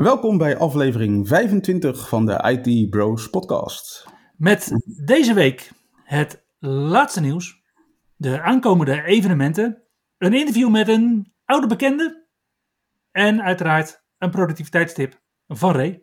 Welkom bij aflevering 25 van de IT Bros podcast. Met deze week het laatste nieuws, de aankomende evenementen, een interview met een oude bekende en uiteraard een productiviteitstip van Ray.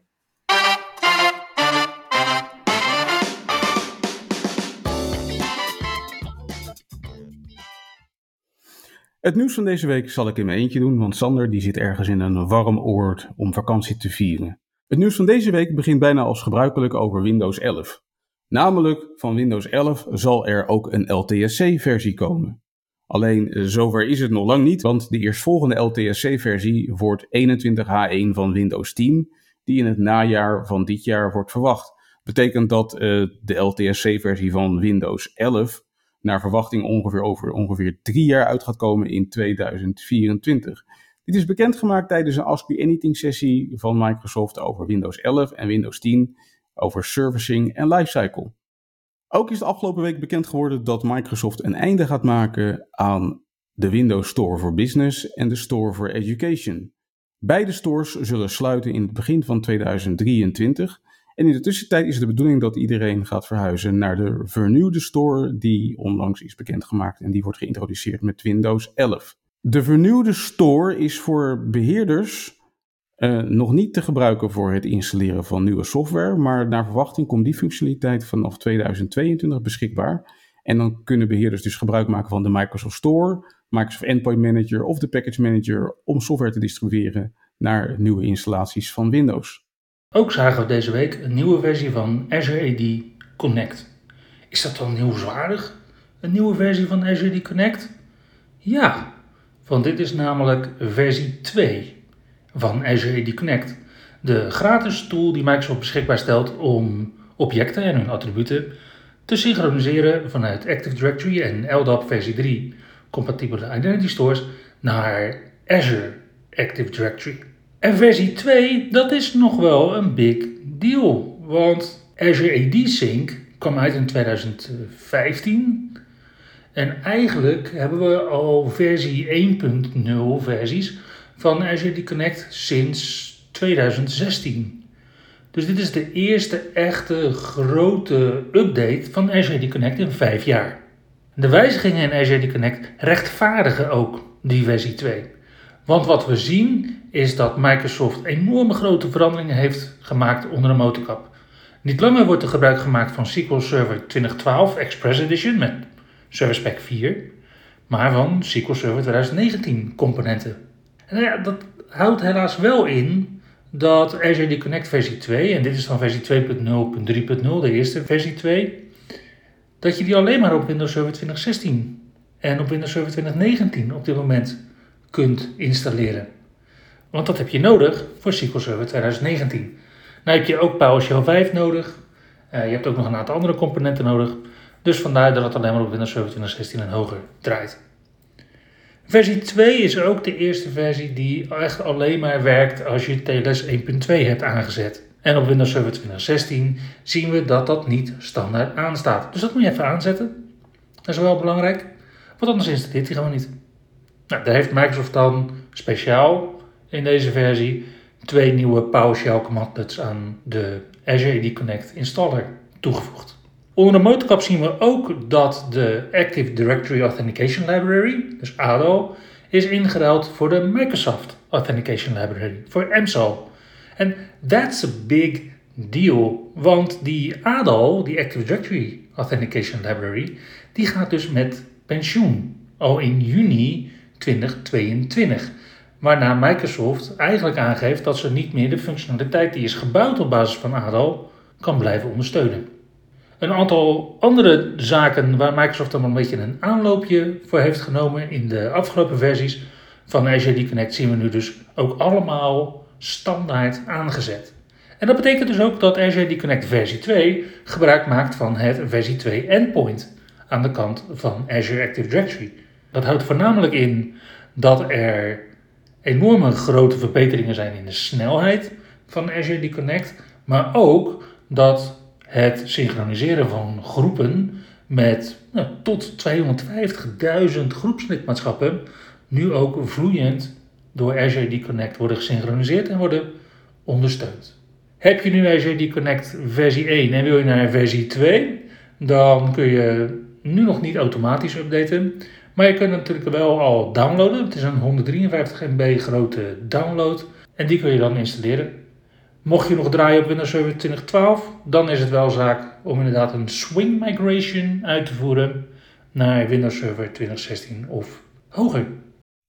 Het nieuws van deze week zal ik in mijn eentje doen, want Sander die zit ergens in een warm oord om vakantie te vieren. Het nieuws van deze week begint bijna als gebruikelijk over Windows 11. Namelijk, van Windows 11 zal er ook een LTSC-versie komen. Alleen, zover is het nog lang niet, want de eerstvolgende LTSC-versie wordt 21H1 van Windows 10, die in het najaar van dit jaar wordt verwacht. Betekent dat uh, de LTSC-versie van Windows 11 naar verwachting ongeveer over ongeveer drie jaar uit gaat komen in 2024. Dit is bekendgemaakt tijdens een Ask Me Anything sessie van Microsoft over Windows 11 en Windows 10, over servicing en lifecycle. Ook is de afgelopen week bekend geworden dat Microsoft een einde gaat maken aan de Windows Store for Business en de Store for Education. Beide stores zullen sluiten in het begin van 2023 en in de tussentijd is het de bedoeling dat iedereen gaat verhuizen naar de vernieuwde store die onlangs is bekendgemaakt en die wordt geïntroduceerd met Windows 11. De vernieuwde store is voor beheerders uh, nog niet te gebruiken voor het installeren van nieuwe software, maar naar verwachting komt die functionaliteit vanaf 2022 beschikbaar. En dan kunnen beheerders dus gebruik maken van de Microsoft Store, Microsoft Endpoint Manager of de Package Manager om software te distribueren naar nieuwe installaties van Windows. Ook zagen we deze week een nieuwe versie van Azure AD Connect. Is dat dan nieuwswaardig? Een nieuwe versie van Azure AD Connect? Ja, want dit is namelijk versie 2 van Azure AD Connect. De gratis tool die Microsoft beschikbaar stelt om objecten en hun attributen te synchroniseren vanuit Active Directory en LDAP versie 3 compatibele identity stores naar Azure Active Directory. En versie 2, dat is nog wel een big deal. Want Azure AD Sync kwam uit in 2015. En eigenlijk hebben we al versie 1.0 versies van Azure AD Connect sinds 2016. Dus dit is de eerste echte grote update van Azure AD Connect in vijf jaar. De wijzigingen in Azure AD Connect rechtvaardigen ook die versie 2. Want wat we zien is dat Microsoft enorme grote veranderingen heeft gemaakt onder de motorkap. Niet langer wordt er gebruik gemaakt van SQL Server 2012 Express Edition met Service Pack 4, maar van SQL Server 2019 componenten. En ja, dat houdt helaas wel in dat Azure Connect versie 2, en dit is dan versie 2.0.3.0, de eerste versie 2, dat je die alleen maar op Windows Server 2016 en op Windows Server 2019 op dit moment kunt installeren. Want dat heb je nodig voor SQL Server 2019. Nou heb je ook PowerShell 5 nodig. Uh, je hebt ook nog een aantal andere componenten nodig. Dus vandaar dat het alleen maar op Windows Server 2016 en hoger draait. Versie 2 is ook de eerste versie die echt alleen maar werkt als je TLS 1.2 hebt aangezet. En op Windows Server 2016 zien we dat dat niet standaard aanstaat. Dus dat moet je even aanzetten. Dat is wel belangrijk. Want anders installeert hij gewoon niet. Nou, daar heeft Microsoft dan speciaal in deze versie twee nieuwe PowerShell commands aan de Azure AD Connect installer toegevoegd. Onder de motorkap zien we ook dat de Active Directory Authentication Library, dus ADO, is ingeruild voor de Microsoft Authentication Library, voor MSAL. En that's a big deal, want die ADO, die Active Directory Authentication Library, die gaat dus met pensioen al in juni 2022. Waarna Microsoft eigenlijk aangeeft dat ze niet meer de functionaliteit die is gebouwd op basis van ADO kan blijven ondersteunen. Een aantal andere zaken waar Microsoft dan een beetje een aanloopje voor heeft genomen in de afgelopen versies van Azure AD Connect zien we nu dus ook allemaal standaard aangezet. En dat betekent dus ook dat Azure Connect versie 2 gebruik maakt van het versie 2 endpoint aan de kant van Azure Active Directory. Dat houdt voornamelijk in dat er enorme grote verbeteringen zijn in de snelheid van Azure Connect, maar ook dat het synchroniseren van groepen met nou, tot 250.000 groepslidmaatschappen nu ook vloeiend door Azure Connect worden gesynchroniseerd en worden ondersteund. Heb je nu Azure Connect versie 1 en wil je naar versie 2, dan kun je nu nog niet automatisch updaten. Maar je kunt het natuurlijk wel al downloaden. Het is een 153 MB grote download. En die kun je dan installeren. Mocht je nog draaien op Windows Server 2012, dan is het wel zaak om inderdaad een swing migration uit te voeren naar Windows Server 2016 of hoger.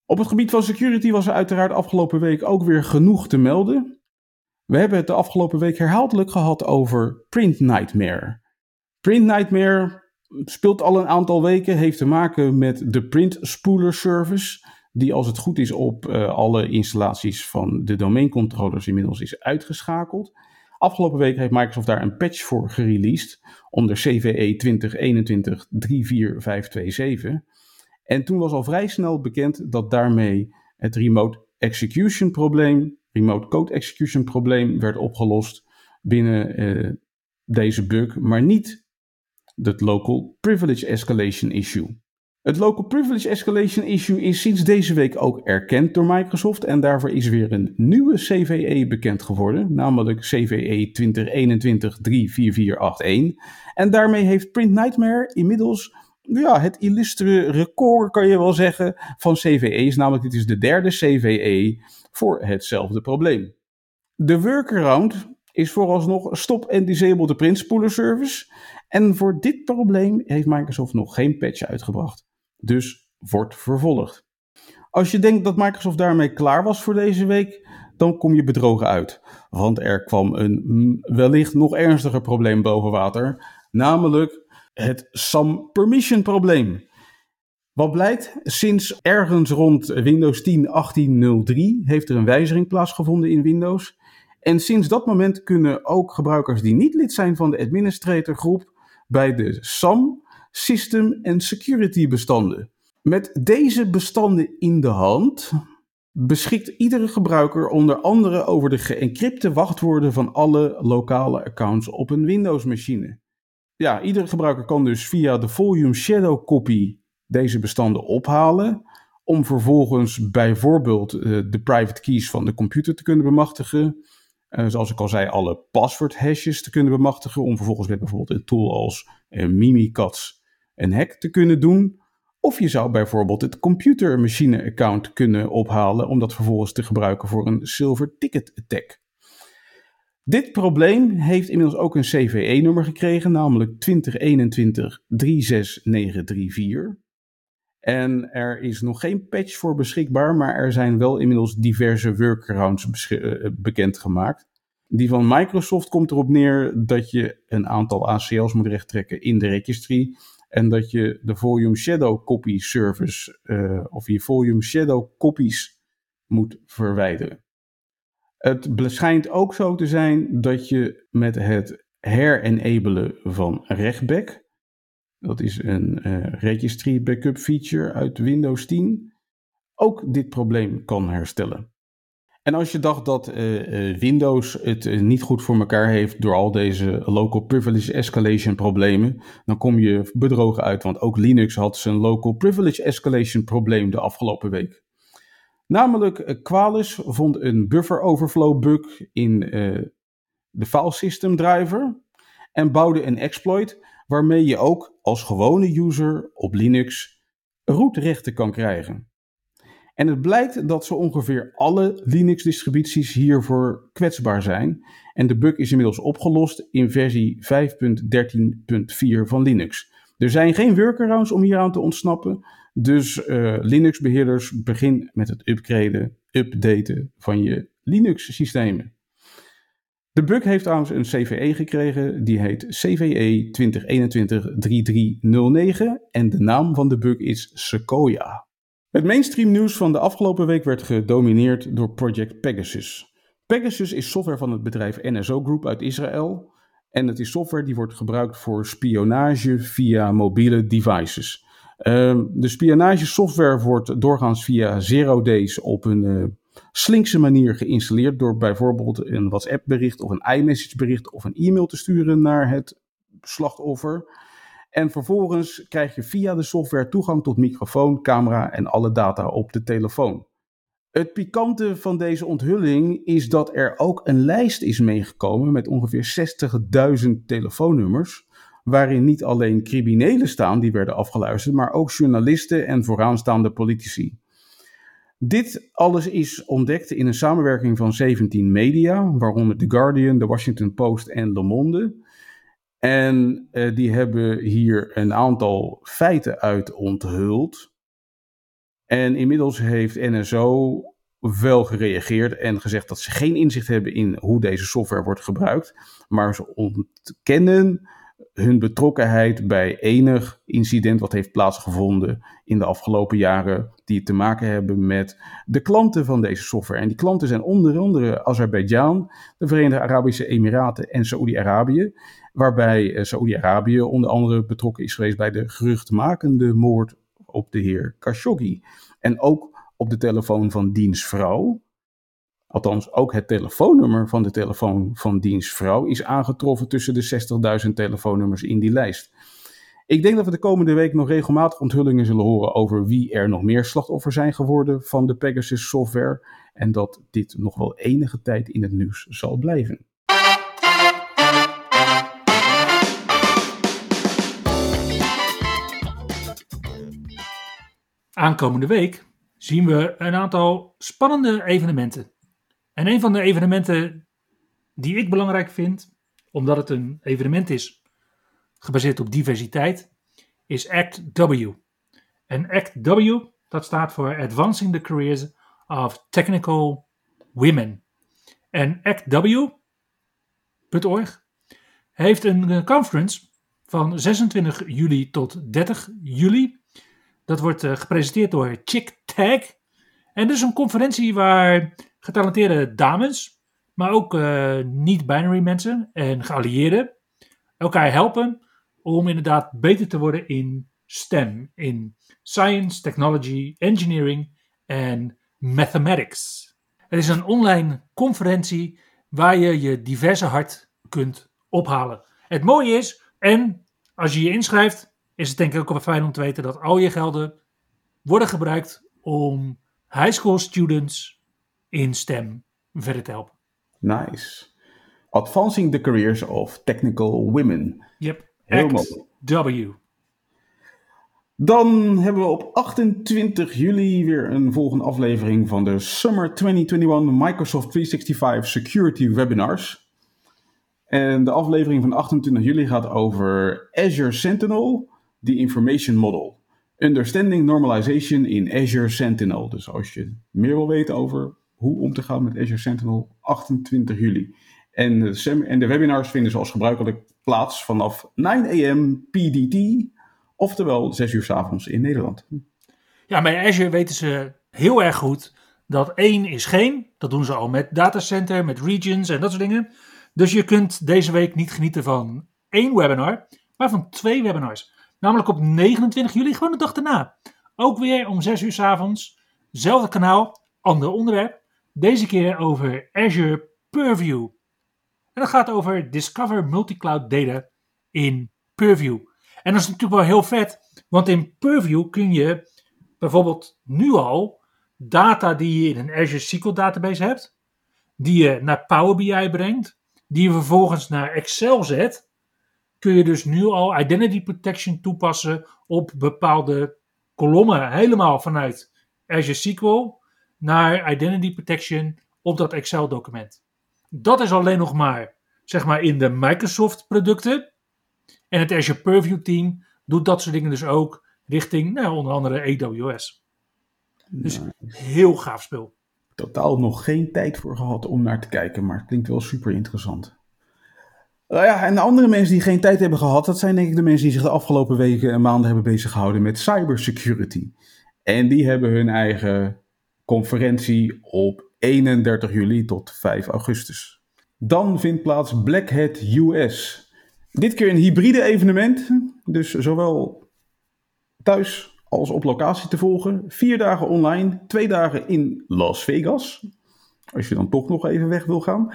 Op het gebied van security was er uiteraard afgelopen week ook weer genoeg te melden. We hebben het de afgelopen week herhaaldelijk gehad over Print Nightmare. Print Nightmare speelt al een aantal weken, heeft te maken met de Print Spooler Service, die als het goed is op uh, alle installaties van de domeincontrollers inmiddels is uitgeschakeld. Afgelopen week heeft Microsoft daar een patch voor gereleased onder CVE 2021-34527. En toen was al vrij snel bekend dat daarmee het remote execution probleem, remote code execution probleem werd opgelost binnen uh, deze bug, maar niet het local privilege escalation issue. Het local privilege escalation issue is sinds deze week ook erkend door Microsoft en daarvoor is weer een nieuwe CVE bekend geworden, namelijk CVE 2021-34481. En daarmee heeft Print Nightmare inmiddels ja, het illustre record, kan je wel zeggen, van CVE's, namelijk dit is de derde CVE voor hetzelfde probleem. De workaround is vooralsnog stop en disable de print spooler service. En voor dit probleem heeft Microsoft nog geen patch uitgebracht. Dus wordt vervolgd. Als je denkt dat Microsoft daarmee klaar was voor deze week, dan kom je bedrogen uit. Want er kwam een wellicht nog ernstiger probleem boven water, namelijk het SAM permission probleem. Wat blijkt, sinds ergens rond Windows 10 18.03 heeft er een wijziging plaatsgevonden in Windows. En sinds dat moment kunnen ook gebruikers die niet lid zijn van de administrator groep bij de SAM System en Security bestanden. Met deze bestanden in de hand beschikt iedere gebruiker onder andere over de geëncrypte wachtwoorden van alle lokale accounts op een Windows-machine. Ja, iedere gebruiker kan dus via de Volume Shadow Copy deze bestanden ophalen, om vervolgens bijvoorbeeld uh, de private keys van de computer te kunnen bemachtigen, zoals ik al zei, alle password hashes te kunnen bemachtigen, om vervolgens met bijvoorbeeld een tool als uh, Mimikatz een hack te kunnen doen. Of je zou bijvoorbeeld het computermachine account kunnen ophalen om dat vervolgens te gebruiken voor een silver ticket attack. Dit probleem heeft inmiddels ook een CVE-nummer gekregen, namelijk 2021 36934. En er is nog geen patch voor beschikbaar, maar er zijn wel inmiddels diverse workarounds uh, bekendgemaakt. Die van Microsoft komt erop neer dat je een aantal ACL's moet rechttrekken in de registry. En dat je de Volume Shadow Copy Service uh, of je Volume Shadow copies moet verwijderen. Het schijnt ook zo te zijn dat je met het herenabelen van rechtback, dat is een uh, registry backup feature uit Windows 10, ook dit probleem kan herstellen. En als je dacht dat uh, uh, Windows het niet goed voor elkaar heeft door al deze local privilege escalation problemen, dan kom je bedrogen uit, want ook Linux had zijn local privilege escalation probleem de afgelopen week. Namelijk, Qualys vond een buffer overflow bug in de file system driver en bouwde een exploit waarmee je ook als gewone user op Linux rootrechten kan krijgen. En het blijkt dat zo ongeveer alle Linux-distributies hiervoor kwetsbaar zijn. En de bug is inmiddels opgelost in versie 5.13.4 van Linux. Er zijn geen workarounds om hieraan te ontsnappen. Dus uh, Linux-beheerders, begin met het upgraden, updaten van je Linux-systemen. De bug heeft trouwens een CVE gekregen, die heet CVE 2021-3309 en de naam van de bug is Sequoia. Het mainstream nieuws van de afgelopen week werd gedomineerd door Project Pegasus. Pegasus is software van het bedrijf NSO Group uit Israël. En het is software die wordt gebruikt voor spionage via mobiele devices. Uh, de spionagesoftware wordt doorgaans via zero days op een slinkse manier geïnstalleerd door bijvoorbeeld een WhatsApp bericht of een iMessage bericht of een e-mail te sturen naar het slachtoffer. En vervolgens krijg je via de software toegang tot microfoon, camera en alle data op de telefoon. Het pikante van deze onthulling is dat er ook een lijst is meegekomen met ongeveer 60.000 telefoonnummers, waarin niet alleen criminelen staan die werden afgeluisterd, maar ook journalisten en vooraanstaande politici. Dit alles is ontdekt in een samenwerking van 17 media, waaronder The Guardian, The Washington Post en Le Monde. En uh, die hebben hier een aantal feiten uit onthuld. En inmiddels heeft NSO wel gereageerd en gezegd dat ze geen inzicht hebben in hoe deze software wordt gebruikt. Maar ze ontkennen hun betrokkenheid bij enig incident wat heeft plaatsgevonden in de afgelopen jaren die te maken hebben met de klanten van deze software. En die klanten zijn onder andere Azerbeidzjan, de Verenigde Arabische Emiraten en Saoedi-Arabië, waarbij eh, Saoedi-Arabië onder andere betrokken is geweest bij de geruchtmakende moord op de heer Khashoggi. En ook op de telefoon van dienstvrouw. Althans, ook het telefoonnummer van de telefoon van dienstvrouw is aangetroffen tussen de 60.000 telefoonnummers in die lijst. Ik denk dat we de komende week nog regelmatig onthullingen zullen horen over wie er nog meer slachtoffer zijn geworden van de Pegasus software en dat dit nog wel enige tijd in het nieuws zal blijven. Aankomende week zien we een aantal spannende evenementen. En een van de evenementen die ik belangrijk vind, omdat het een evenement is gebaseerd op diversiteit, is ACT W. En ACT W, dat staat voor Advancing the Careers of Technical Women. En ActW.org heeft een conference van 26 juli tot 30 juli dat wordt uh, gepresenteerd door Chick Tag. En is een conferentie waar getalenteerde dames, maar ook uh, niet-binary mensen en geallieerden elkaar helpen om inderdaad beter te worden in STEM, in Science, Technology, Engineering en Mathematics. Het is een online conferentie waar je je diverse hart kunt ophalen. Het mooie is, en als je je inschrijft, is het denk ik ook wel fijn om te weten dat al je gelden worden gebruikt om high school students in STEM verder te helpen. Nice. Advancing the Careers of Technical Women. Yep. Heel mooi. W. Dan hebben we op 28 juli weer een volgende aflevering van de Summer 2021 Microsoft 365 Security Webinars. En de aflevering van 28 juli gaat over Azure Sentinel, the Information Model. Understanding Normalization in Azure Sentinel. Dus als je meer wil weten over hoe om te gaan met Azure Sentinel, 28 juli. En de, en de webinars vinden zoals gebruikelijk plaats vanaf 9 am PDT, oftewel 6 uur s avonds in Nederland. Ja, bij Azure weten ze heel erg goed dat één is geen. Dat doen ze al met datacenter, met regions en dat soort dingen. Dus je kunt deze week niet genieten van één webinar, maar van twee webinars. Namelijk op 29 juli, gewoon de dag daarna. Ook weer om 6 uur s avonds. Zelfde kanaal, ander onderwerp. Deze keer over Azure Purview. En dat gaat over Discover Multicloud Data in Purview. En dat is natuurlijk wel heel vet, want in Purview kun je bijvoorbeeld nu al data die je in een Azure SQL database hebt, die je naar Power BI brengt, die je vervolgens naar Excel zet kun je dus nu al identity protection toepassen op bepaalde kolommen. Helemaal vanuit Azure SQL naar identity protection op dat Excel document. Dat is alleen nog maar, zeg maar, in de Microsoft producten. En het Azure Purview team doet dat soort dingen dus ook richting, nou, onder andere AWS. Dus heel gaaf spul. Totaal nog geen tijd voor gehad om naar te kijken, maar het klinkt wel super interessant. Uh, ja, en de andere mensen die geen tijd hebben gehad, dat zijn denk ik de mensen die zich de afgelopen weken en maanden hebben bezig gehouden met cybersecurity. En die hebben hun eigen conferentie op 31 juli tot 5 augustus. Dan vindt plaats Black Hat US. Dit keer een hybride evenement, dus zowel thuis als op locatie te volgen. Vier dagen online, twee dagen in Las Vegas. Als je dan toch nog even weg wil gaan.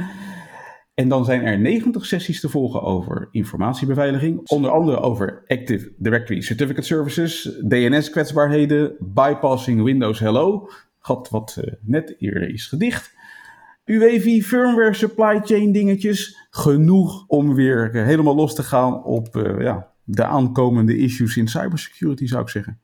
En dan zijn er 90 sessies te volgen over informatiebeveiliging. Onder andere over Active Directory Certificate Services, DNS-kwetsbaarheden, bypassing Windows Hello. Gat wat uh, net eerder is gedicht. UEFI, firmware, supply chain dingetjes. Genoeg om weer uh, helemaal los te gaan op uh, ja, de aankomende issues in cybersecurity, zou ik zeggen.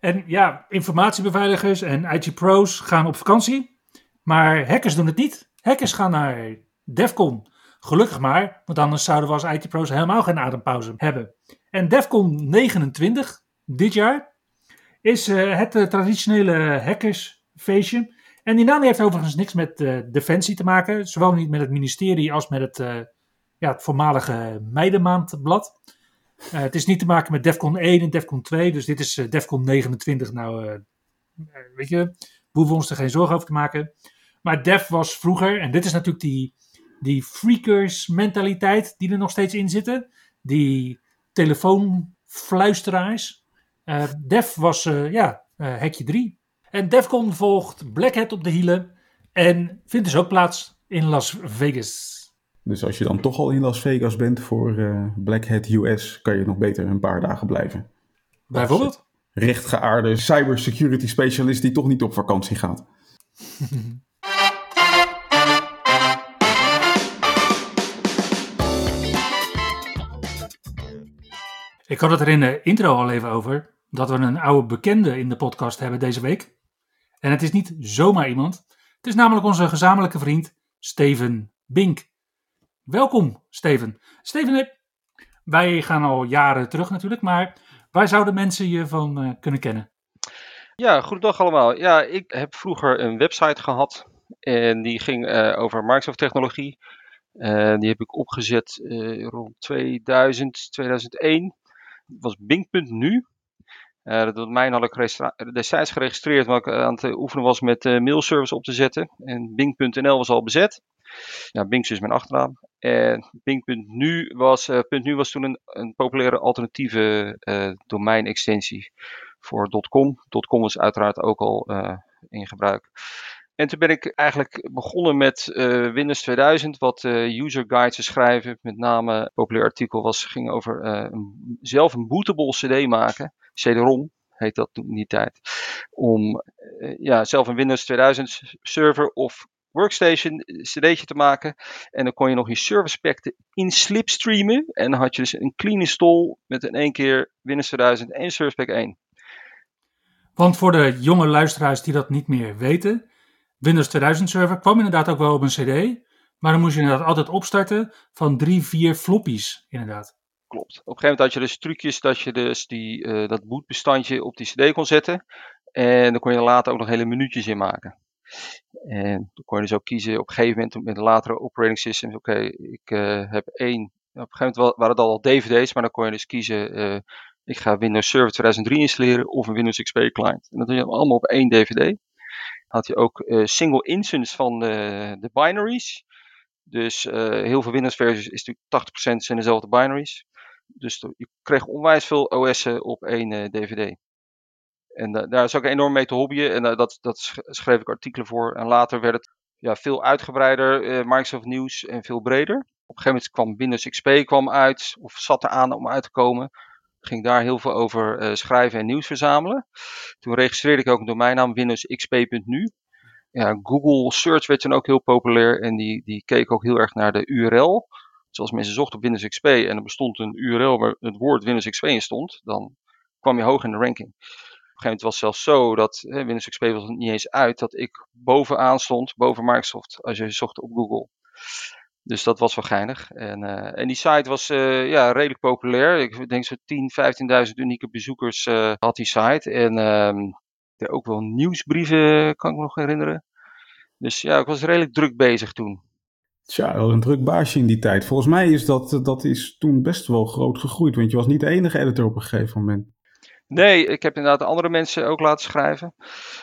En ja, informatiebeveiligers en IT-pro's gaan op vakantie. Maar hackers doen het niet. Hackers gaan naar DEFCON. Gelukkig maar, want anders zouden we als IT-pro's helemaal geen adempauze hebben. En DEFCON 29, dit jaar, is het traditionele hackersfeestje. En die naam heeft overigens niks met uh, defensie te maken. Zowel niet met het ministerie als met het, ja, het voormalige Meidenmaandblad. het is niet te maken met DEFCON 1 en DEFCON 2. Dus dit is DEFCON 29. Nou, weet je, we hoeven ons er geen zorgen over te maken. Maar DEF was vroeger, en dit is natuurlijk die die freakers mentaliteit die er nog steeds in zitten. Die telefoonfluisteraars. Def was ja, hekje 3. En Defcon volgt Black Hat op de hielen. En vindt dus ook plaats in Las Vegas. Dus als je dan toch al in Las Vegas bent voor Black Hat US, kan je nog beter een paar dagen blijven. Bijvoorbeeld? Rechtgeaarde cybersecurity specialist die toch niet op vakantie gaat. Ik had het er in de intro al even over dat we een oude bekende in de podcast hebben deze week. En het is niet zomaar iemand. Het is namelijk onze gezamenlijke vriend Steven Bink. Welkom, Steven. Steven, wij gaan al jaren terug natuurlijk, maar waar zouden mensen je van uh, kunnen kennen? Ja, goedendag allemaal. Ja, ik heb vroeger een website gehad en die ging uh, over Microsoft technologie. Uh, die heb ik opgezet rond 2000, 2001 was Bing.nu. Uh, dat mijn had ik destijds geregistreerd, waar ik aan het oefenen was met uh, mailservice op te zetten. En Bing.nl was al bezet. Ja, Bing is mijn achternaam. En Bing.nu was, uh, .nu was toen een, een populaire alternatieve domeinextensie voor .com. .com was uiteraard ook al in gebruik. En toen ben ik eigenlijk begonnen met uh, Windows 2000, wat uh, user guides te schrijven. Met name een populair artikel was, ging over zelf een bootable CD maken. CD-ROM heet dat toen in die tijd. Om ja, zelf een Windows 2000 server of workstation cd'tje te maken. En dan kon je nog je service pack in slipstreamen. En dan had je dus een clean install met in één keer Windows 2000 en Service Pack 1. Want voor de jonge luisteraars die dat niet meer weten, Windows 2000 server kwam inderdaad ook wel op een CD. Maar dan moest je inderdaad altijd opstarten van drie, vier floppies, inderdaad. Klopt. Op een gegeven moment had je dus trucjes dat je dus die, uh, dat bootbestandje op die CD kon zetten. En dan kon je er later ook nog hele minuutjes in maken. En dan kon je dus ook kiezen op een gegeven moment met een latere operating systems. Oké, ik uh, heb één. Op een gegeven moment waren het al dvd's, maar dan kon je dus kiezen. Uh, ik ga Windows Server 2003 installeren of een Windows XP client. En dat doe je allemaal op één dvd had je ook single instance van de, de binaries. Dus heel veel Windows versies is natuurlijk 80% zijn dezelfde binaries. Dus je kreeg onwijs veel OS'en op één DVD. En daar is ook enorm mee te hobbyen. En dat, dat schreef ik artikelen voor. En later werd het ja, veel uitgebreider, Microsoft nieuws en veel breder. Op een gegeven moment kwam Windows XP kwam uit, of zat er aan om uit te komen ging daar heel veel over schrijven en nieuws verzamelen. Toen registreerde ik ook een domeinnaam windowsxp.nu. Ja, Google Search werd toen ook heel populair en die, die keek ook heel erg naar de URL. Dus als mensen zochten op Windows XP en er bestond een URL waar het woord Windows XP in stond, dan kwam je hoog in de ranking. Op een gegeven moment was het zelfs zo dat hè, Windows XP was niet eens uit, dat ik bovenaan stond, boven Microsoft, als je zocht op Google. Dus dat was wel geinig. En, uh, en die site was uh, ja, redelijk populair. Ik denk zo'n 10.000, 15.000 unieke bezoekers uh, had die site. En um, er ook wel nieuwsbrieven, kan ik me nog herinneren. Dus ja, ik was redelijk druk bezig toen. Tja, wel een druk baasje in die tijd. Volgens mij is dat, dat is toen best wel groot gegroeid. Want je was niet de enige editor op een gegeven moment. Nee, ik heb inderdaad andere mensen ook laten schrijven.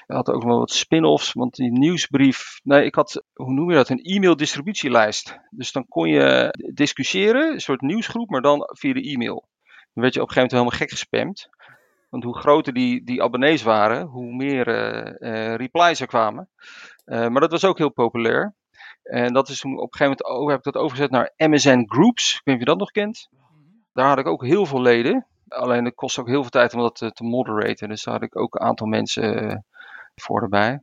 Ik had ook nog wat spin-offs, want die nieuwsbrief. Nee, ik had, hoe noem je dat? Een e-mail distributielijst. Dus dan kon je discussiëren, een soort nieuwsgroep, maar dan via de e-mail. Dan werd je op een gegeven moment helemaal gek gespamd. Want hoe groter die, die abonnees waren, hoe meer uh, replies er kwamen. Maar dat was ook heel populair. En dat is toen op een gegeven moment ook, heb ik dat overgezet naar MSN Groups. Ik weet niet of je dat nog kent. Daar had ik ook heel veel leden. Alleen het kost ook heel veel tijd om dat te, te moderaten. Dus daar had ik ook een aantal mensen voor erbij.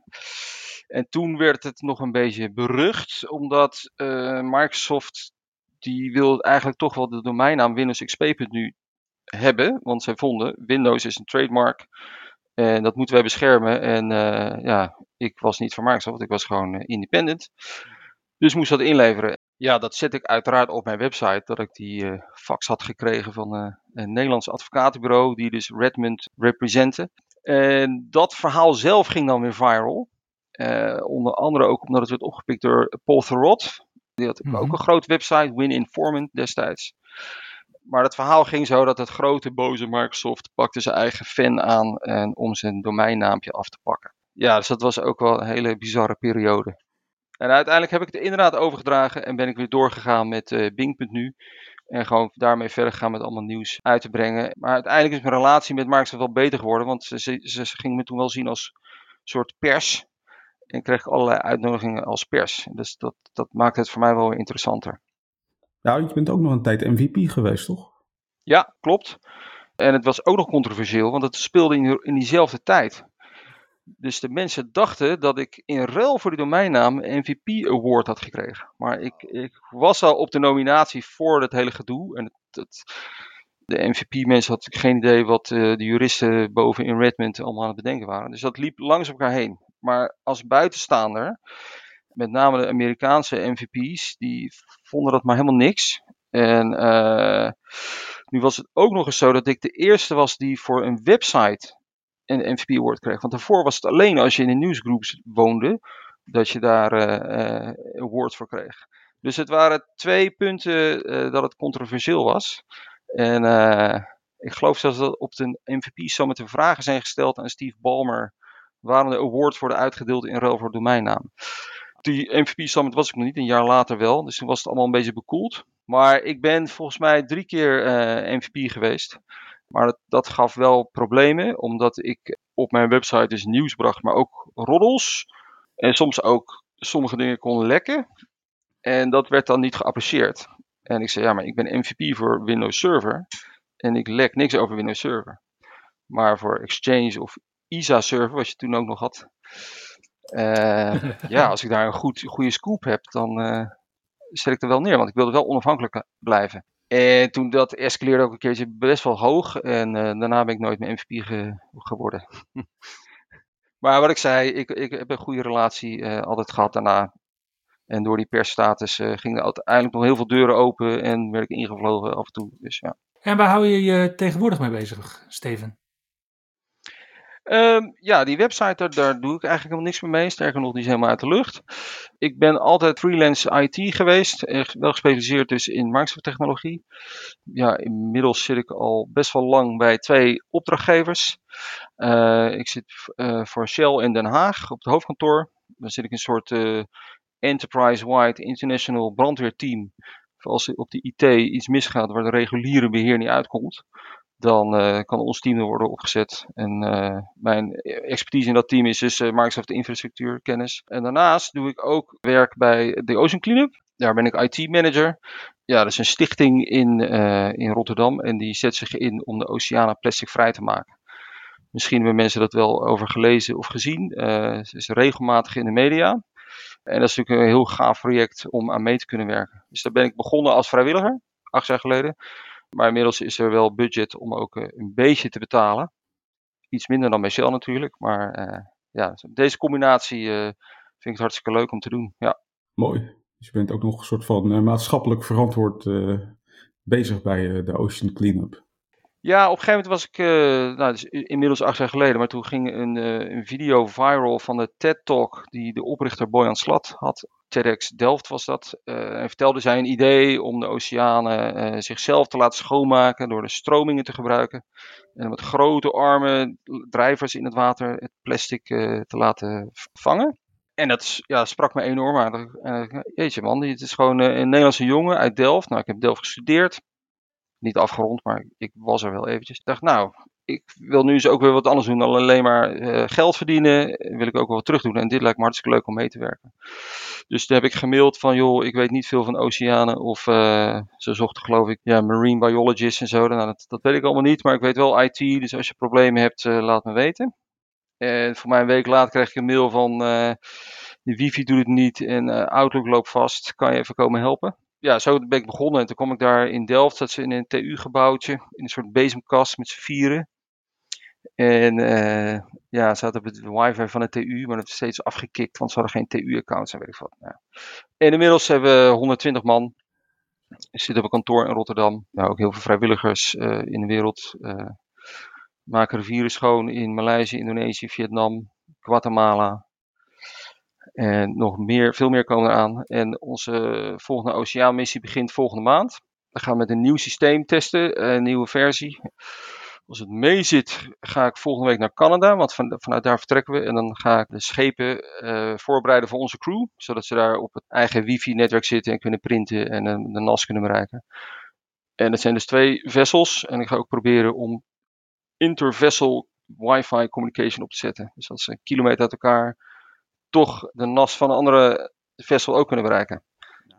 En toen werd het nog een beetje berucht, omdat Microsoft die wil eigenlijk toch wel de domeinnaam WindowsXP.nu hebben, want zij vonden Windows is een trademark en dat moeten wij beschermen. En ja, ik was niet van Microsoft, ik was gewoon independent. Dus moest dat inleveren. Ja, dat zet ik uiteraard op mijn website, dat ik die uh, fax had gekregen van een Nederlands advocatenbureau, die dus Redmond representen. En dat verhaal zelf ging dan weer viral. onder andere ook omdat het werd opgepikt door Paul Thurrott. Die had mm -hmm. ook een grote website, Win Informant destijds maar het verhaal ging zo dat het grote boze Microsoft pakte zijn eigen fan aan en om zijn domeinnaampje af te pakken. Ja, dus dat was ook wel een hele bizarre periode. En uiteindelijk heb ik het inderdaad overgedragen en ben ik weer doorgegaan met uh, Bing.nu. En gewoon daarmee verder gegaan met allemaal nieuws uit te brengen. Maar uiteindelijk is mijn relatie met Microsoft wel beter geworden. Want ze, ze, ze ging me toen wel zien als soort pers. En kreeg ik allerlei uitnodigingen als pers. Dus dat, dat maakt het voor mij wel weer interessanter. Ja, je bent ook nog een tijd MVP geweest, toch? Ja, klopt. En het was ook nog controversieel, want het speelde in, in diezelfde tijd. Dus de mensen dachten dat ik in ruil voor die domeinnaam een MVP Award had gekregen. Maar ik, ik was al op de nominatie voor het hele gedoe. En het, het, de MVP-mensen hadden geen idee wat uh, de juristen boven in Redmond allemaal aan het bedenken waren. Dus dat liep langs elkaar heen. Maar als buitenstaander met name de Amerikaanse MVP's, die vonden dat maar helemaal niks. En uh, nu was het ook nog eens zo dat ik de eerste was die voor een website een MVP Award kreeg. Want daarvoor was het alleen als je in een nieuwsgroeps woonde, dat je daar uh, uh, awards voor kreeg. Dus het waren twee punten dat het controversieel was. En ik geloof zelfs dat op de MVP Summit de vragen zijn gesteld aan Steve Ballmer waarom de awards worden uitgedeeld in ruil voor domeinnaam die MVP Summit was ik nog niet, een jaar later wel. Dus toen was het allemaal een beetje bekoeld. Maar ik ben volgens mij drie keer eh, MVP geweest. Maar dat, dat, gaf wel problemen, omdat ik op mijn website dus nieuws bracht, maar ook roddels. En soms ook sommige dingen kon lekken. En dat werd dan niet geapprecieerd. En ik zei, ja, maar ik ben MVP voor Windows Server. En ik lek niks over Windows Server. Maar voor Exchange of ISA Server, wat je toen ook nog had, uh, ja, als ik daar een goed, goede scoop heb, dan uh, zet ik er wel neer. Want ik wilde wel onafhankelijk blijven. En toen dat escaleerde ook een keertje best wel hoog. En uh, daarna ben ik nooit meer MVP ge geworden. maar wat ik zei, ik, ik heb een goede relatie altijd gehad daarna. En door die persstatus gingen er uiteindelijk nog heel veel deuren open en werd ik ingevlogen af en toe. Dus, ja. En waar hou je je tegenwoordig mee bezig, Steven? Um, ja, die website, daar, daar, doe ik eigenlijk helemaal niks meer mee. Sterker nog, die is helemaal uit de lucht. Ik ben altijd freelance IT geweest. Wel gespecialiseerd dus in Microsoft technologie. Ja, inmiddels zit ik al best wel lang bij twee opdrachtgevers. Uh, ik zit uh, voor Shell in Den Haag op het hoofdkantoor. Dan zit ik een soort uh, enterprise-wide international brandweerteam. Als op de IT iets misgaat waar de reguliere beheer niet uitkomt dan uh, kan ons team er worden opgezet. En uh, mijn expertise in dat team is dus uh, Microsoft infrastructuur kennis. En daarnaast doe ik ook werk bij de Ocean Cleanup. Daar ben ik IT manager. Ja, dat is een stichting in, in Rotterdam en die zet zich in om de oceanen plasticvrij te maken. Misschien hebben mensen dat wel over gelezen of gezien. het is regelmatig in de media. En dat is natuurlijk een heel gaaf project om aan mee te kunnen werken. Dus daar ben ik begonnen als vrijwilliger, acht jaar geleden. Maar inmiddels is er wel budget om ook uh, een beetje te betalen. Iets minder dan bij Shell natuurlijk. Maar uh, ja, deze combinatie uh, vind ik het hartstikke leuk om te doen. Ja. Mooi. Dus je bent ook nog een soort van maatschappelijk verantwoord bezig bij de Ocean Cleanup. Ja, op een gegeven moment was ik, nou, dus inmiddels acht jaar geleden, maar toen ging een, een video viral van de TED Talk die de oprichter Boyan Slat had TEDx Delft was dat. en vertelde zij een idee om de oceanen zichzelf te laten schoonmaken door de stromingen te gebruiken. En met grote armen, drijvers in het water, het plastic te laten vangen. En dat ja, sprak me enorm aan. Jeetje man, het is gewoon een Nederlandse jongen uit Delft. Nou, ik heb Delft gestudeerd. Niet afgerond, maar ik was er wel eventjes. Ik dacht, nou, ik wil nu eens ook weer wat anders doen dan alleen maar uh, geld verdienen. Wil ik ook wel wat terug doen. En dit lijkt me hartstikke leuk om mee te werken. Dus toen heb ik gemaild van, joh, ik weet niet veel van oceanen. Of uh, ze zochten geloof ik, ja, marine biologists en zo. Nou, dat, dat weet ik allemaal niet, maar ik weet wel IT. Dus als je problemen hebt, uh, laat me weten. En voor mij een week later kreeg ik een mail van, de wifi doet het niet en Outlook loopt vast. Kan je even komen helpen? ja, zo ben ik begonnen. En toen kwam ik daar in Delft, dat ze in een TU-gebouwtje, in een soort bezemkast met z'n vieren. En uh, ja, ze hadden het wifi van de TU, maar dat is steeds afgekikt, want ze hadden geen TU-accounts en weet ik wat. En inmiddels hebben we 120 man. Ik zit op een kantoor in Rotterdam. Nou, ook heel veel vrijwilligers uh, in de wereld. Uh, maken rivieren schoon in Maleisië, Indonesië, Vietnam, Guatemala, en nog meer, veel meer komen eraan. En onze volgende oceaanmissie begint volgende maand. We gaan met een nieuw systeem testen, een nieuwe versie. Als het mee zit, ga ik volgende week naar Canada, want van, vanuit daar vertrekken we. En dan ga ik de schepen uh, voorbereiden voor onze crew, zodat ze daar op het eigen wifi-netwerk zitten en kunnen printen en uh, de NAS kunnen bereiken. En het zijn dus twee vessels. En ik ga ook proberen om intervessel wifi communication op te zetten. Dus dat is een kilometer uit elkaar toch de NAS van een andere vessel ook kunnen bereiken.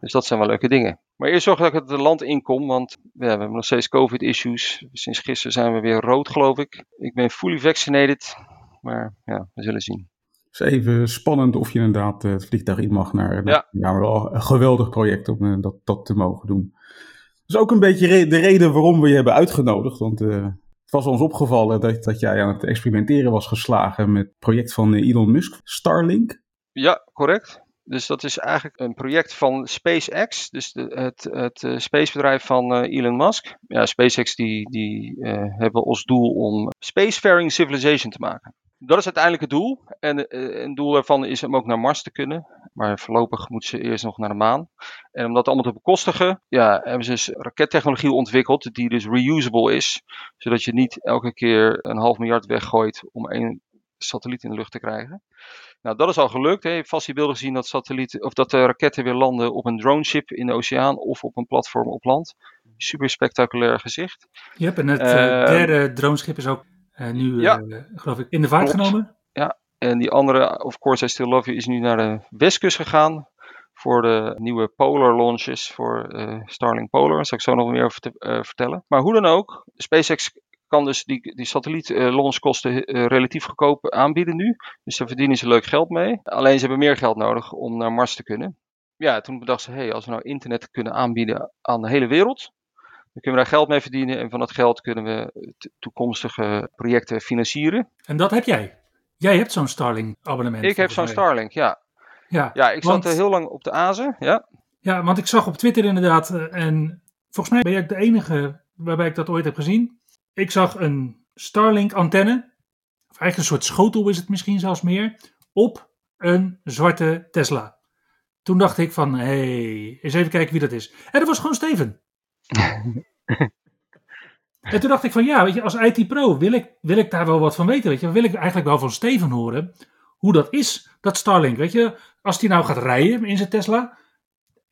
Dus dat zijn wel leuke dingen. Maar eerst zorg dat ik het land inkom, want ja, we hebben nog steeds COVID-issues. Sinds gisteren zijn we weer rood, geloof ik. Ik ben fully vaccinated, maar ja, we zullen zien. Het is even spannend of je inderdaad het vliegtuig in mag naar. Ja, ja maar wel een geweldig project om eh, dat, dat te mogen doen. Dat is ook een beetje de reden waarom we je hebben uitgenodigd. Want uh, het was ons opgevallen dat, dat jij aan het experimenteren was geslagen met het project van eh, Elon Musk, Starlink. Ja, correct. Dus dat is eigenlijk een project van SpaceX, dus de, het, het uh, spacebedrijf van uh, Elon Musk. Ja, SpaceX die, die uh, hebben als doel om spacefaring civilization te maken. Dat is uiteindelijk het doel. En een doel daarvan is om ook naar Mars te kunnen. Maar voorlopig moeten ze eerst nog naar de maan. En om dat allemaal te bekostigen, ja, hebben ze dus rakettechnologie ontwikkeld die dus reusable is. Zodat je niet elke keer een half miljard weggooit om één satelliet in de lucht te krijgen. Nou, dat is al gelukt. Hè. Je hebt vast die beelden gezien dat, satellieten, of dat de raketten weer landen op een droneship in de oceaan of op een platform op land. Super spectaculair gezicht. Je hebt en het uh, derde droneschip is ook uh, nu, ja, uh, geloof ik, in de vaart genomen. Ja, en die andere, of course I Still Love You, is nu naar de westkust gegaan voor de nieuwe Polar launches voor uh, Starlink Polar. Daar zal ik zo nog meer over te, uh, vertellen. Maar hoe dan ook, SpaceX kan dus die, die satelliet uh, launchkosten relatief goedkoop aanbieden nu. Dus daar verdienen ze leuk geld mee. Alleen ze hebben meer geld nodig om naar Mars te kunnen. Ja, toen bedachten ze, hey, als we nou internet kunnen aanbieden aan de hele wereld, dan kunnen we daar geld mee verdienen en van dat geld kunnen we toekomstige projecten financieren. En dat heb jij? Jij hebt zo'n Starlink abonnement. Ik heb zo'n Starlink, ja. Ja, ja ik want, zat heel lang op de azen, ja. Ja, want ik zag op Twitter inderdaad, en volgens mij ben jij de enige waarbij ik dat ooit heb gezien. Ik zag een Starlink antenne, of eigenlijk een soort schotel is het misschien zelfs meer, op een zwarte Tesla. Toen dacht ik van, hé, hey, eens even kijken wie dat is. En dat was gewoon Steven. en toen dacht ik van, ja, weet je, als IT-pro wil ik, wil ik daar wel wat van weten, weet je. Wil ik eigenlijk wel van Steven horen hoe dat is, dat Starlink, weet je. Als die nou gaat rijden in zijn Tesla,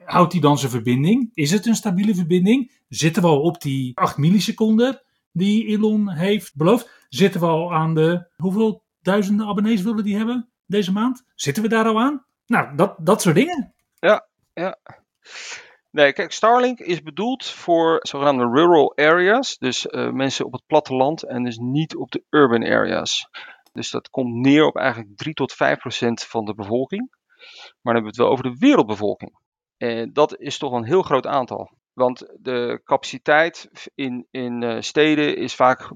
houdt hij dan zijn verbinding? Is het een stabiele verbinding? Zitten we al op die 8 milliseconden die Elon heeft beloofd? Zitten we al aan de, hoeveel duizenden abonnees willen die hebben deze maand? Zitten we daar al aan? Nou, dat, dat soort dingen. Ja, ja. Nee, kijk, Starlink is bedoeld voor zogenaamde rural areas. Dus uh, mensen op het platteland en dus niet op de urban areas. Dus dat komt neer op eigenlijk 3 tot 5 procent van de bevolking. Maar dan hebben we het wel over de wereldbevolking. En dat is toch een heel groot aantal. Want de capaciteit in, in uh, steden is vaak